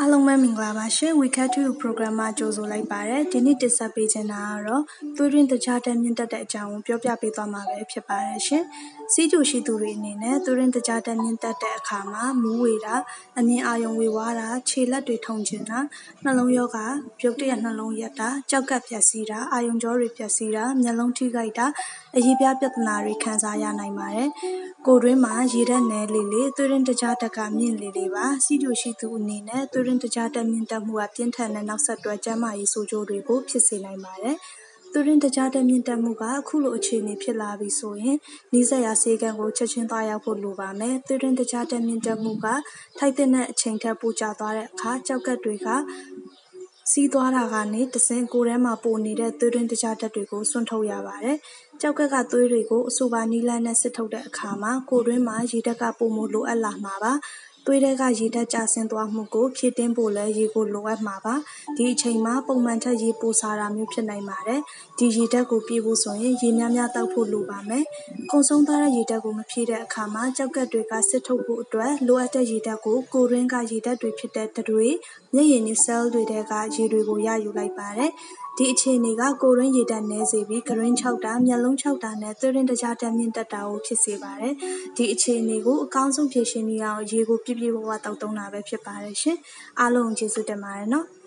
အားလုံးပဲမင်္ဂလာပါရှင် WeCat to program မှာကြိုဆိုလိုက်ပါတယ်ဒီနေ့တင်ဆက်ပေးချင်တာကတော့သွေးရင်းတကြားတက်မြင့်တက်တဲ့အကြောင်းကိုပြောပြပေးသွားမှာပဲဖြစ်ပါတယ်ရှင်စီးကျူရှိသူတွေအနေနဲ့သွေးရင်းတကြားတက်မြင့်တက်တဲ့အခါမှာမူးဝေတာအမြင်အာရုံဝေဝါးတာခြေလက်တွေထုံကျင်တာနှလုံးရောဂါပြုတ်တရက်နှလုံးရက်တာကြောက်ကပ်ပြက်စီးတာအာယုံကြောတွေပြက်စီးတာမျက်လုံးထိခိုက်တာအရေးပြပြဿနာတွေခံစားရနိုင်ပါတယ်ကိုတွင်းမှာရေဓာတ်နယ်လေးလေးသွေးရင်းတကြားတက်ကမြင့်လေးလေးပါစီးကျူရှိသူအနေနဲ့သွေးရင်းတကြားတက်မြင့်တက်မှုက ပြင်းထန်တဲ့နောက်ဆက်တွဲ ကျန်းမာရေးဆိုးကျိုးတွေကို ဖြစ်စေနိုင်ပါတယ်။သွေးရင်းတကြားတက်မြင့်တက်မှုက အခုလိုအခြေအနေဖြစ်လာပြီဆိုရင် နီးစပ်ရာဆေးခန်းကို ချက်ချင်းသွားရောက်ဖို့ လိုပါမယ်။သွေးရင်းတကြားတက်မြင့်တက်မှုက ထိုက်တဲ့အချိန်ထက် ပိုကြာသွားတဲ့အခါကြောက်ကတွေက စီးသွားတာကနေတဆင့် ကိုယ်ထဲမှာပိုနေတဲ့ သွေးရင်းတကြားတက်တွေကို စွန့်ထုတ်ရပါတယ်။ကြောက်ကက်က သွေးတွေကို အဆိုပါနည်းလမ်းနဲ့ စစ်ထုတ်တဲ့အခါမှာ ကိုယ်တွင်းမှာ ရေဓာတ်က ပိုမိုလိုအပ်လာမှာပါ။ သွေးထဲက ရေဓာတ်ကျဆင်းသွားမှုကို ဖြည့်တင်းဖို့လည်း ရေကို လိုအပ်မှာပါ။ဒီအချိန်မှာ ပုံမှန်ထက် ရေပိုစားတာမျိုး ဖြစ်နိုင်ပါတယ်။ဒီရေဓာတ်ကို ပြည့်ဖို့ဆိုရင် ရေများများသောက်ဖို့ လိုပါမယ်။ကုန်ဆုံးသွားတဲ့ ရေဓာတ်ကို မဖြည့်တဲ့အခါမှာ ကျောက်ကပ်တွေက စစ်ထုတ်ဖို့အတွက် လိုအပ်တဲ့ရေဓာတ်ကို ကိုယ်တွင်းက ရေဓာတ်တွေဖြစ်တဲ့တတွေ၊မျက်ရည်နဲ့ cell တွေထဲက ရေတွေကို ရယူလိုက်ပါတယ်။ဒီအခြေအနေက ကိုယ်တွင်းရေဓာတ်နည်းစေပြီးကတွင်းခြောက်တာ၊မျက်လုံးခြောက်တာနဲ့ သွေးရင်းတကြားဓာတ်မြင့်တက်တာကို ဖြစ်စေပါတယ်။ဒီအခြေအနေကို အကောင်းဆုံး ဖြေရှင်းနည်းကတော့ ရေကို ပြည့်ပြည့်ဝဝသောက်သုံးတာပဲဖြစ်ပါတယ်ရှင်။အားလုံးကိုကျေးဇူးတင်ပါတယ်နော်။